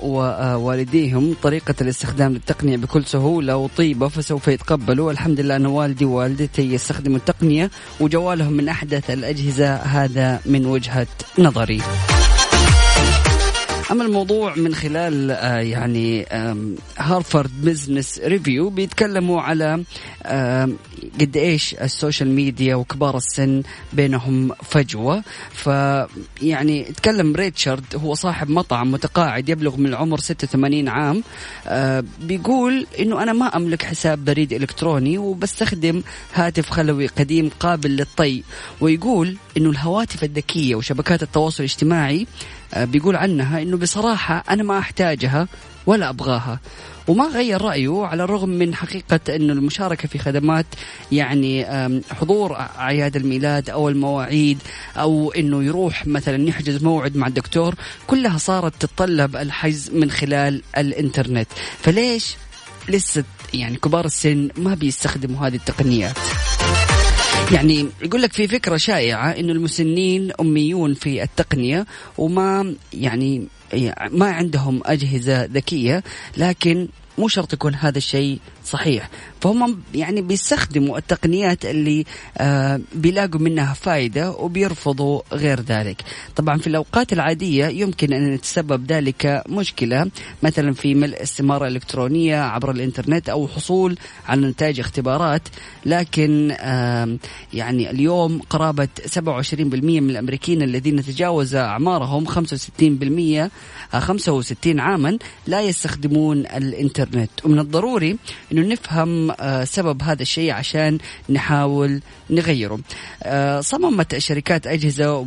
والديهم طريقة الاستخدام للتقنية بكل سهولة وطيبة فسوف يتقبلوا. الحمد لله أن والدي ووالدتي يستخدموا التقنية وجوالهم من أحدث الأجهزة. هذا من وجهة نظري. أما الموضوع من خلال آه، يعني Harvard Business Review بيتكلموا على قد إيش ال social media وكبار السن بينهم فجوة. فيعني تكلم ريتشارد هو صاحب مطعم متقاعد يبلغ من العمر 86 عام آه بيقول إنه أنا ما أملك حساب بريد إلكتروني وبستخدم هاتف خلوي قديم قابل للطي. ويقول إنه الهواتف الذكية وشبكات التواصل الاجتماعي بيقول عنها إنه بصراحة أنا ما أحتاجها ولا أبغاها. وما غير رأيه على الرغم من حقيقة أنه المشاركة في خدمات يعني حضور أعياد الميلاد أو المواعيد أو أنه يروح مثلا يحجز موعد مع الدكتور كلها صارت تتطلب الحجز من خلال الإنترنت. فليش لسه يعني كبار السن ما بيستخدموا هذه التقنيات؟ يعني يقول لك في فكرة شائعة إنه المسنين أميون في التقنية وما يعني ما عندهم أجهزة ذكية لكن مو شرط يكون هذا الشيء صحيح. فهم يعني بيستخدموا التقنيات اللي آه بيلاقوا منها فائدة وبيرفضوا غير ذلك. طبعا في الأوقات العادية يمكن أن يتسبب ذلك مشكلة مثلا في ملء استمارة إلكترونية عبر الإنترنت أو حصول على نتائج اختبارات. لكن آه يعني اليوم قرابة 27% من الأمريكيين الذين تجاوز أعمارهم 65% 65 عاما لا يستخدمون الإنترنت. ومن الضروري إنه نفهم آه، سبب هذا الشيء عشان نحاول نغيره. آه، صممت شركات أجهزة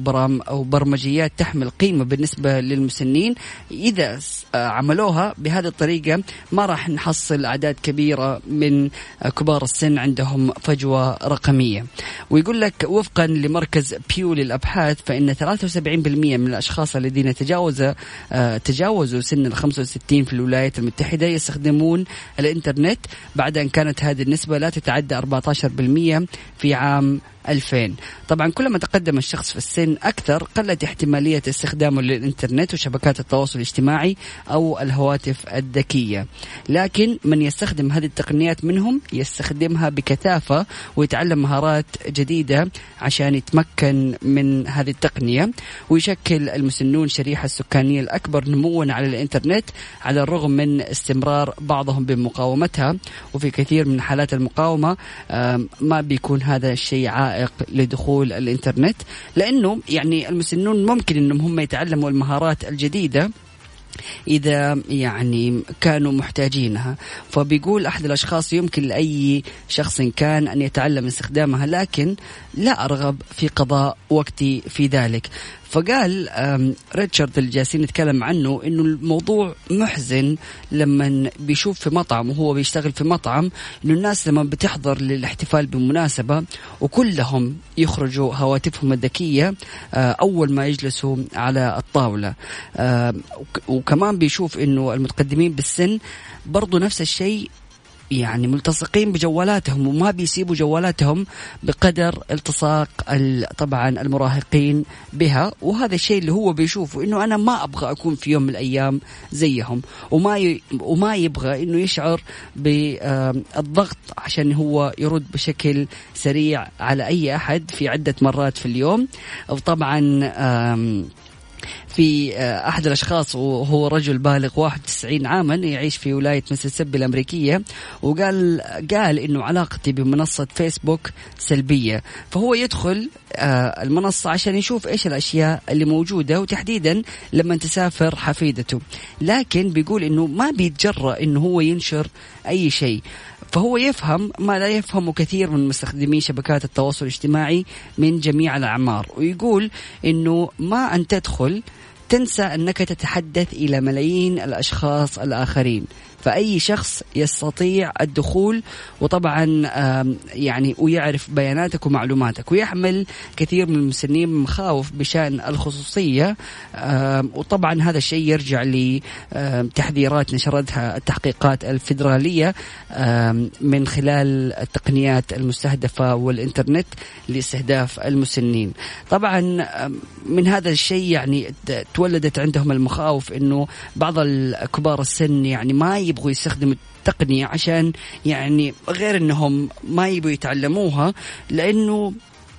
وبرمجيات تحمل قيمة بالنسبة للمسنين إذا آه، عملوها بهذه الطريقة ما راح نحصل أعداد كبيرة من كبار السن عندهم فجوة رقمية. ويقول لك وفقا لمركز بيو للابحاث فإن 73% من الأشخاص الذين تجاوز تجاوزوا سن ال 65 في الولايات المتحدة يستخدمون الإنترنت بعد أن كانت هذه النسبة لا تتعدى 14% في عام 2000 طبعا كلما تقدم الشخص في السن أكثر قلت احتمالية استخدامه للإنترنت وشبكات التواصل الاجتماعي أو الهواتف الذكية. لكن من يستخدم هذه التقنيات منهم يستخدمها بكثافة ويتعلم مهارات جديدة عشان يتمكن من هذه التقنية. ويشكل المسنون شريحة السكانية الأكبر نموا على الإنترنت على الرغم من استمرار بعضهم بمقاومتها. وفي كثير من حالات المقاومة ما بيكون هذا الشيء عائق. عائق لدخول الإنترنت لأنه يعني المسنون ممكن إنهم هم يتعلموا المهارات الجديدة إذا يعني كانوا محتاجينها. فبيقول أحد الأشخاص يمكن لأي شخص كان أن يتعلم استخدامها لكن لا أرغب في قضاء وقتي في ذلك. فقال ريتشارد اللي جالسين نتكلم عنه إنه الموضوع محزن لما بيشوف في مطعم وهو بيشتغل في مطعم إنه الناس لما بتحضر للاحتفال بمناسبة وكلهم يخرجوا هواتفهم الذكية آه، أول ما يجلسوا على الطاولة. وكمان بيشوف إنه المتقدمين بالسن برضو نفس الشيء يعني ملتصقين بجوالاتهم وما بيسيبوا جوالاتهم بقدر التصاق طبعا المراهقين بها وهذا الشيء اللي هو بيشوفه إنه أنا ما أبغى أكون في يوم من الأيام زيهم وما. وما يبغى إنه يشعر بالضغط عشان هو يرد بشكل سريع على أي أحد في عدة مرات في اليوم وطبعا في آه، أحد الأشخاص وهو رجل بالغ 91 عاما يعيش في ولاية مسيسيبي الأمريكية وقال قال إنه علاقتي بمنصة فيسبوك سلبية. فهو يدخل آه، المنصة عشان يشوف إيش الأشياء اللي موجودة وتحديدا لما تسافر حفيدته. لكن بيقول إنه ما بيتجرأ إنه هو ينشر أي شيء. فهو يفهم ما لا يفهمه كثير من مستخدمي شبكات التواصل الاجتماعي من جميع الأعمار ويقول أنه ما أن تدخل تنسى أنك تتحدث إلى ملايين الأشخاص الآخرين. فأي شخص يستطيع الدخول وطبعا يعني ويعرف بياناتك ومعلوماتك ويحمل كثير من المسنين مخاوف بشأن الخصوصية. وطبعا هذا الشيء يرجع لتحذيرات نشرتها التحقيقات الفيدرالية من خلال التقنيات المستهدفة والإنترنت لاستهداف المسنين. طبعا من هذا الشيء يعني تولدت عندهم المخاوف إنه بعض الكبار السن يعني ما يبغوا يستخدموا التقنية عشان يعني غير إنهم ما يبغوا يتعلموها لأنه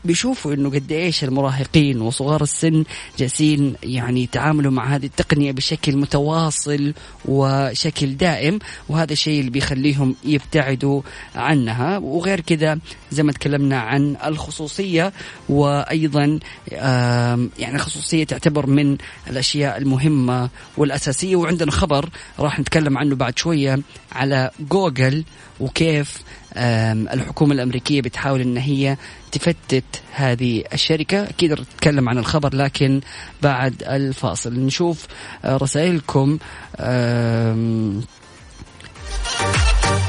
بيشوفوا إنه قد إيش المراهقين وصغار السن جالسين يعني يتعاملوا مع هذه التقنية بشكل متواصل وشكل دائم وهذا الشيء اللي بيخليهم يبتعدوا عنها. وغير كذا زي ما تكلمنا عن الخصوصية وأيضا يعني الخصوصيه تعتبر من الأشياء المهمة والأساسية. وعندنا خبر راح نتكلم عنه بعد شوية على جوجل وكيف الحكومة الأمريكية بتحاول أن هي تفتت هذه الشركة. أكيد نتكلم عن الخبر لكن بعد الفاصل نشوف آه، رسائلكم.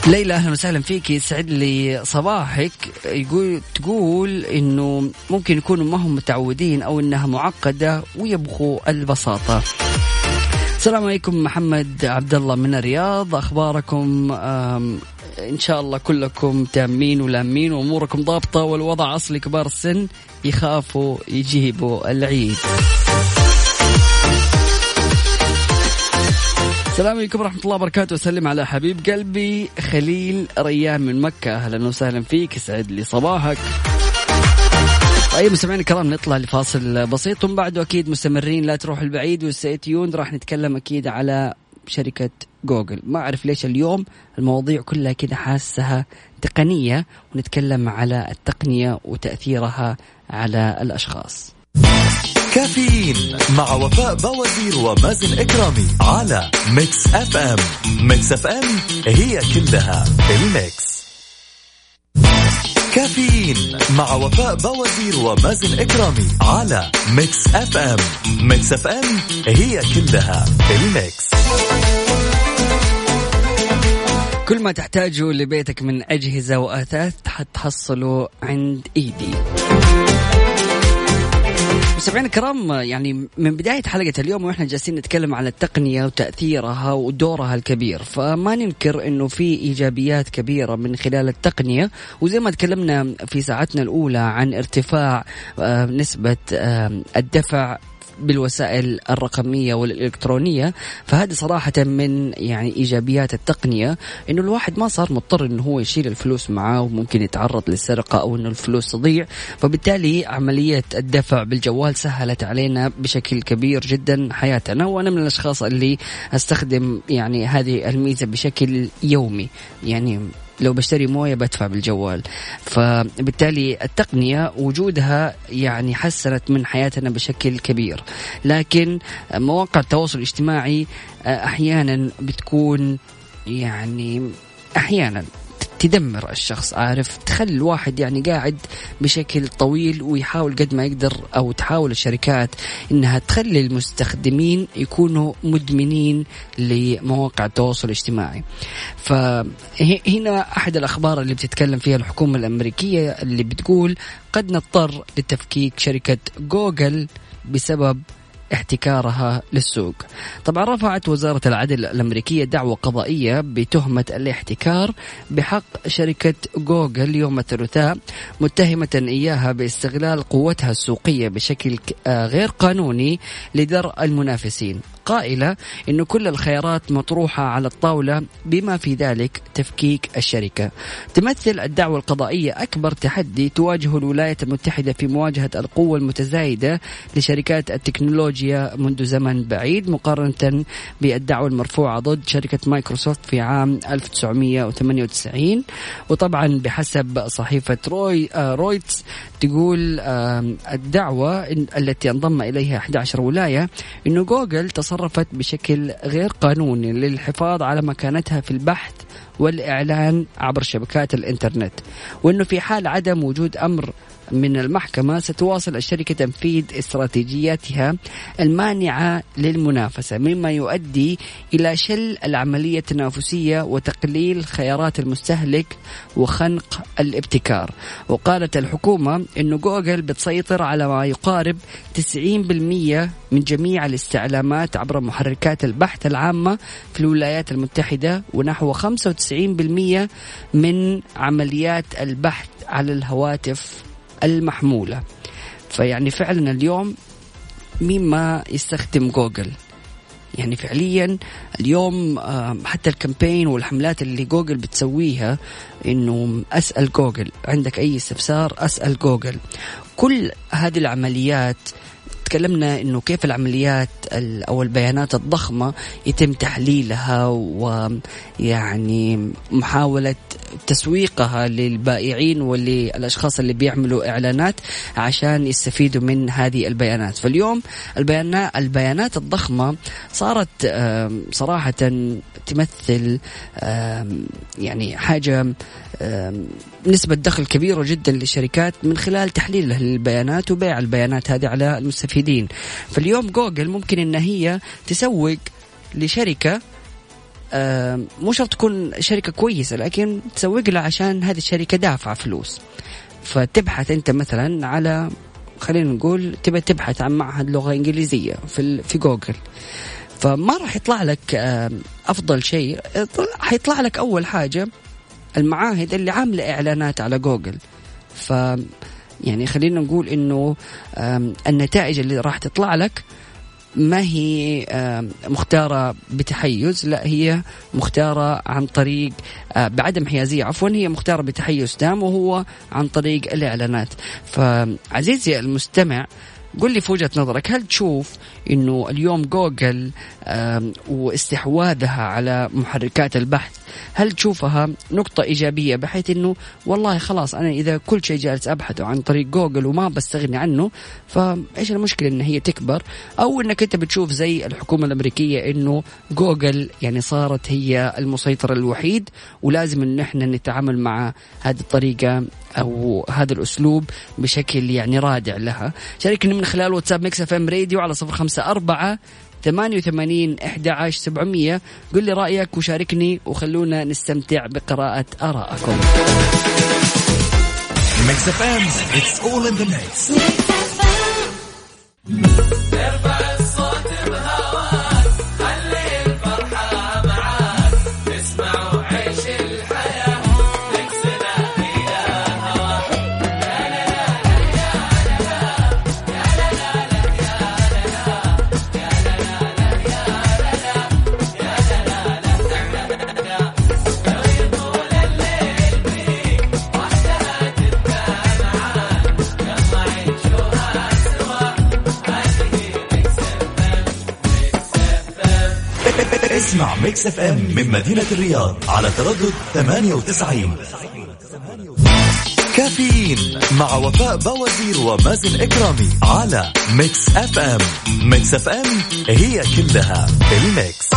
ليلى أهلا وسهلا فيك. يسعد لي صباحك. يقول تقول إنه ممكن يكونوا ما هم متعودين أو إنها معقدة ويبغوا البساطة. السلام عليكم محمد عبد الله من الرياض. أخباركم؟ إن شاء الله كلكم تأمين ولامين وأموركم ضابطة والوضع أصلي كبار السن يخافوا يجيبوا العيد. السلام عليكم ورحمة الله وبركاته. وسلم على حبيب قلبي خليل ريان من مكة. أهلا وسهلا فيك. يسعد لي صباحك. طيب مستمعينا الكرام نطلع لفاصل بسيط. ومن بعده أكيد مستمرين. لا تروح البعيد وستيون راح نتكلم أكيد على شركة جوجل. ما أعرف ليش اليوم المواضيع كلها كده حاسها تقنية ونتكلم على التقنية وتأثيرها على الأشخاص. كافيين مع وفاء بوازير ومازن إكرامي على Mix FM. Mix FM هي كلها ال mix. Caffeine مع وفاء بوازير ومازن إكرامي على Mix FM. Mix FM هي كلها ال mix. كل ما تحتاجه لبيتك من أجهزة وأثاث حتحصله عند إيدي. مستمعينا الكرام يعني من بداية حلقة اليوم وإحنا جالسين نتكلم عن التقنية وتأثيرها ودورها الكبير فما ننكر إنه في إيجابيات كبيرة من خلال التقنية وزي ما تكلمنا في ساعتنا الأولى عن ارتفاع آه، نسبة آه، الدفع بالوسائل الرقمية والإلكترونية فهذه صراحة من يعني إيجابيات التقنية إنه الواحد ما صار مضطر إنه هو يشيل الفلوس معاه وممكن يتعرض للسرقة أو إنه الفلوس تضيع. فبالتالي عملية الدفع بالجوال سهلت علينا بشكل كبير جدا حياتنا وأنا من الأشخاص اللي أستخدم يعني هذه الميزة بشكل يومي. يعني لو بشتري مويه بدفع بالجوال. فبالتالي التقنية وجودها يعني حسنت من حياتنا بشكل كبير. لكن مواقع التواصل الاجتماعي أحيانا بتكون يعني أحيانا تدمر الشخص عارف؟ تخلي الواحد يعني قاعد بشكل طويل ويحاول قد ما يقدر أو تحاول الشركات إنها تخلي المستخدمين يكونوا مدمنين لمواقع التواصل الاجتماعي. فهنا أحد الأخبار اللي بتتكلم فيها الحكومة الأمريكية اللي بتقول قد نضطر لتفكيك شركة جوجل بسبب احتكارها للسوق. طبعا رفعت وزارة العدل الأمريكية دعوة قضائية بتهمة الاحتكار بحق شركة جوجل يوم الثلاثاء متهمة إياها باستغلال قوتها السوقية بشكل آه، غير قانوني لدرء المنافسين. قائلة أن كل الخيارات مطروحة على الطاولة بما في ذلك تفكيك الشركة. تمثل الدعوة القضائية أكبر تحدي تواجه الولايات المتحدة في مواجهة القوة المتزايدة لشركات التكنولوجيا منذ زمن بعيد مقارنة بالدعوة المرفوعة ضد شركة مايكروسوفت في عام 1998 وطبعا بحسب صحيفة روي آه، رويترز تقول الدعوة التي انضم إليها 11 ولاية أنه جوجل تصرفت بشكل غير قانوني للحفاظ على مكانتها في البحث والإعلان عبر شبكات الإنترنت وأنه في حال عدم وجود أمر من المحكمة ستواصل الشركة تنفيذ استراتيجياتها المانعة للمنافسة مما يؤدي إلى شل العملية التنافسية وتقليل خيارات المستهلك وخنق الابتكار. وقالت الحكومة أن جوجل بتسيطر على ما يقارب 90% من جميع الاستعلامات عبر محركات البحث العامة في الولايات المتحدة ونحو 95% من عمليات البحث على الهواتف المحمولة. فيعني فعلا اليوم مين ما يستخدم جوجل. يعني فعليا اليوم حتى ال campaign والحملات اللي جوجل بتسويها إنه أسأل جوجل. عندك أي استفسار؟ أسأل جوجل. كل هذه العمليات تكلمنا إنه كيف العمليات أو البيانات الضخمة يتم تحليلها ويعني محاولة تسويقها للبائعين وللأشخاص اللي بيعملوا إعلانات عشان يستفيدوا من هذه البيانات. فاليوم البيانات البيانات الضخمة صارت صراحة تمثل يعني حاجة نسبة دخل كبيرة جدا للشركات من خلال تحليل البيانات وبيع البيانات هذه على المستفيدين. فاليوم جوجل ممكن إن هي تسوق لشركة مو شرط تكون شركة كويسة لكن تسوق لها عشان هذه الشركة دافعة فلوس. فتبحث أنت مثلا على خلينا نقول تبى تبحث عن معهد لغة إنجليزية في في جوجل. فما راح يطلع لك أفضل شيء. حيطلع لك أول حاجة المعاهد اللي عاملة إعلانات على جوجل. ف يعني خلينا نقول إنه النتائج اللي راح تطلع لك ما هي مختارة بتحيز لا هي مختارة عن طريق بعدم حيازية عفوا هي مختارة بتحيز تام وهو عن طريق الإعلانات. فعزيزي المستمع قل لي في وجهة نظرك هل تشوف إنه اليوم جوجل واستحواذها على محركات البحث هل تشوفها نقطة إيجابية بحيث أنه والله خلاص أنا إذا كل شيء جالس أبحثه عن طريق جوجل وما بستغني عنه فإيش المشكلة أن هي تكبر؟ أو أنك أنت بتشوف زي الحكومة الأمريكية أنه جوجل يعني صارت هي المسيطر الوحيد ولازم أن إحنا نتعامل مع هذه الطريقة أو هذا الأسلوب بشكل يعني رادع لها. شاركني من خلال واتساب Mix FM Radio على صفر خمسة أربعة ثمانية وثمانين أحد عشر سبعمية. قل لي رأيك وشاركني وخلونا نستمتع بقراءة آرائكم. Mix FM it's all in the mix. اسمع Mix FM من مدينة الرياض على تردد 98 كافيين مع وفاء بوازير ومازن إكرامي على Mix FM Mix FM هي كلها ال mix.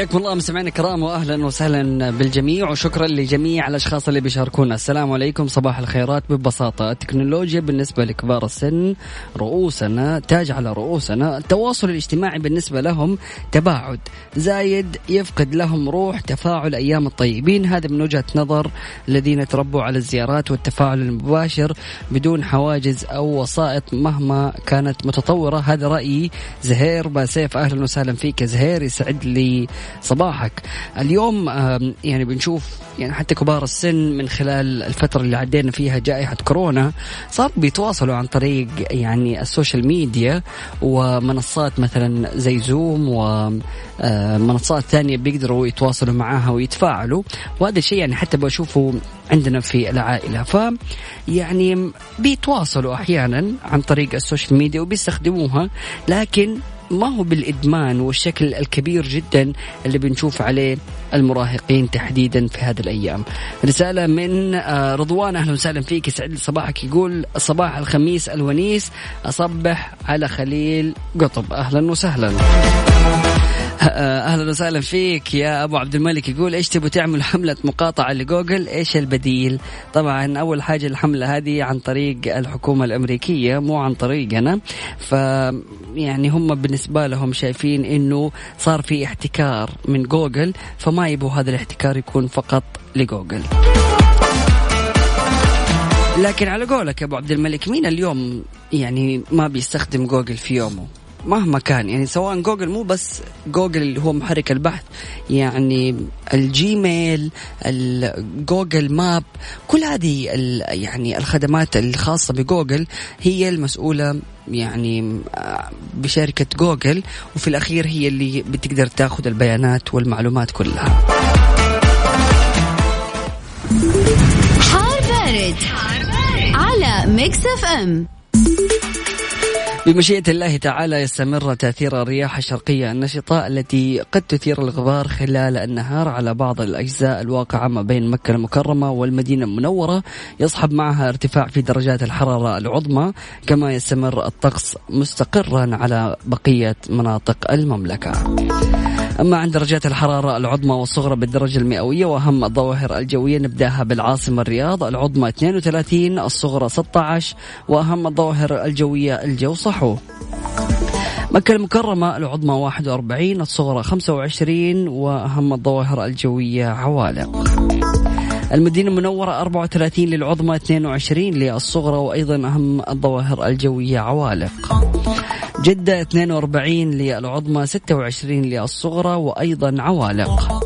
حياكم الله مستمعينا الكرام واهلا وسهلا بالجميع وشكرا لجميع الأشخاص اللي بيشاركونا. السلام عليكم صباح الخيرات ببساطة. التكنولوجيا بالنسبة لكبار السن رؤوسنا تاج على رؤوسنا. التواصل الاجتماعي بالنسبة لهم تباعد زايد يفقد لهم روح تفاعل أيام الطيبين. هذا من وجهة نظر الذين تربوا على الزيارات والتفاعل المباشر بدون حواجز أو وسائط مهما كانت متطورة. هذا رأيي. زهير باسيف أهلا وسهلا فيك. زهير يسعد لي صباحك. اليوم يعني بنشوف يعني حتى كبار السن من خلال الفترة اللي عدينا فيها جائحة كورونا صار بيتواصلوا عن طريق يعني ال social media ومنصات مثلا زي زوم ومنصات ثانية بيقدروا يتواصلوا معاها ويتفاعلوا. وهذا الشيء يعني حتى بشوفه عندنا في العائلة. ف يعني بيتواصلوا أحيانا عن طريق ال social media وبيستخدموها لكن ما هو بالإدمان والشكل الكبير جدا اللي بنشوف عليه المراهقين تحديدا في هذه الأيام. رسالة من آه، رضوان أهلا وسهلا فيك يسعد صباحك يقول صباح الخميس الونيس أصبح على خليل قطب أهلا وسهلا. أهلا وسهلا فيك. يا أبو عبد الملك يقول إيش تبغوا تعمل حملة مقاطعة لجوجل؟ إيش البديل؟ طبعا أول حاجة الحملة هذه عن طريق الحكومة الأمريكية مو عن طريقنا. ف يعني هم بالنسبة لهم شايفين إنه صار في احتكار من جوجل فما يبغوا هذا الاحتكار يكون فقط لجوجل. لكن على قولك يا أبو عبد الملك مين اليوم يعني ما بيستخدم جوجل في يومه؟ مهما كان يعني سواء جوجل مو بس جوجل اللي هو محرك البحث يعني ال Gmail ال Google Map كل هذه يعني الخدمات الخاصة بجوجل هي المسؤولة يعني بشركة جوجل وفي الأخير هي اللي بتقدر تاخذ البيانات والمعلومات كلها حار بارد. على Mix FM بمشيئة الله تعالى يستمر تأثير الرياح الشرقية النشطة التي قد تثير الغبار خلال النهار على بعض الأجزاء الواقعة ما بين مكة المكرمة والمدينة المنورة. يصحب معها ارتفاع في درجات الحرارة العظمى كما يستمر الطقس مستقرا على بقية مناطق المملكة. أما عند درجات الحرارة العظمى والصغرى بالدرجة المئوية وأهم الظواهر الجوية نبدأها بالعاصمة الرياض العظمى 32 الصغرى 16 وأهم الظواهر الجوية الجو صحو. مكة المكرمة العظمى 41 الصغرى 25 وأهم الظواهر الجوية عوالق. المدينة المنورة 34 للعظمى 22 للصغرى وأيضا أهم الظواهر الجوية عوالق. جدة 42 للعظمى 26 للصغرى وأيضا عوالق.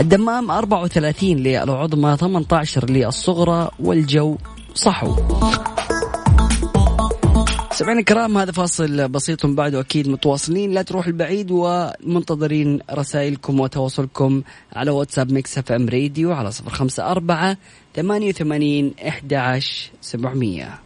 الدمام 34 للعظمى 18 للصغرى والجو صحو. سمعنا الكرام هذا فاصل بسيط بعد أكيد متواصلين. لا تروح البعيد ومنتظرين رسائلكم وتواصلكم على واتساب Mix FM Radio على صفر خمسة أربعة ثمانية وثمانين إحدعش سبعمية.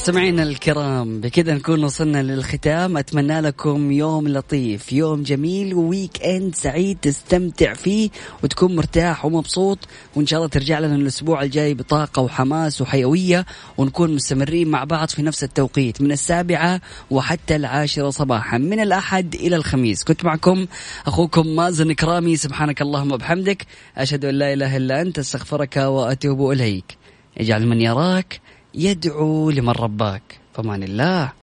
مستمعينا الكرام بكذا نكون وصلنا للختام. أتمنى لكم يوم لطيف يوم جميل و weekend سعيد تستمتع فيه وتكون مرتاح ومبسوط. وإن شاء الله ترجع لنا الأسبوع الجاي بطاقة وحماس وحيوية ونكون مستمرين مع بعض في نفس التوقيت من السابعة وحتى العاشرة صباحا. من الأحد إلى الخميس. كنت معكم أخوكم مازن كرامي سبحانك اللهم وبحمدك. أشهد أن لا إله إلا أنت أستغفرك وأتوب إليك. اجعل من يراك يدعو لمن رباك. فمان الله.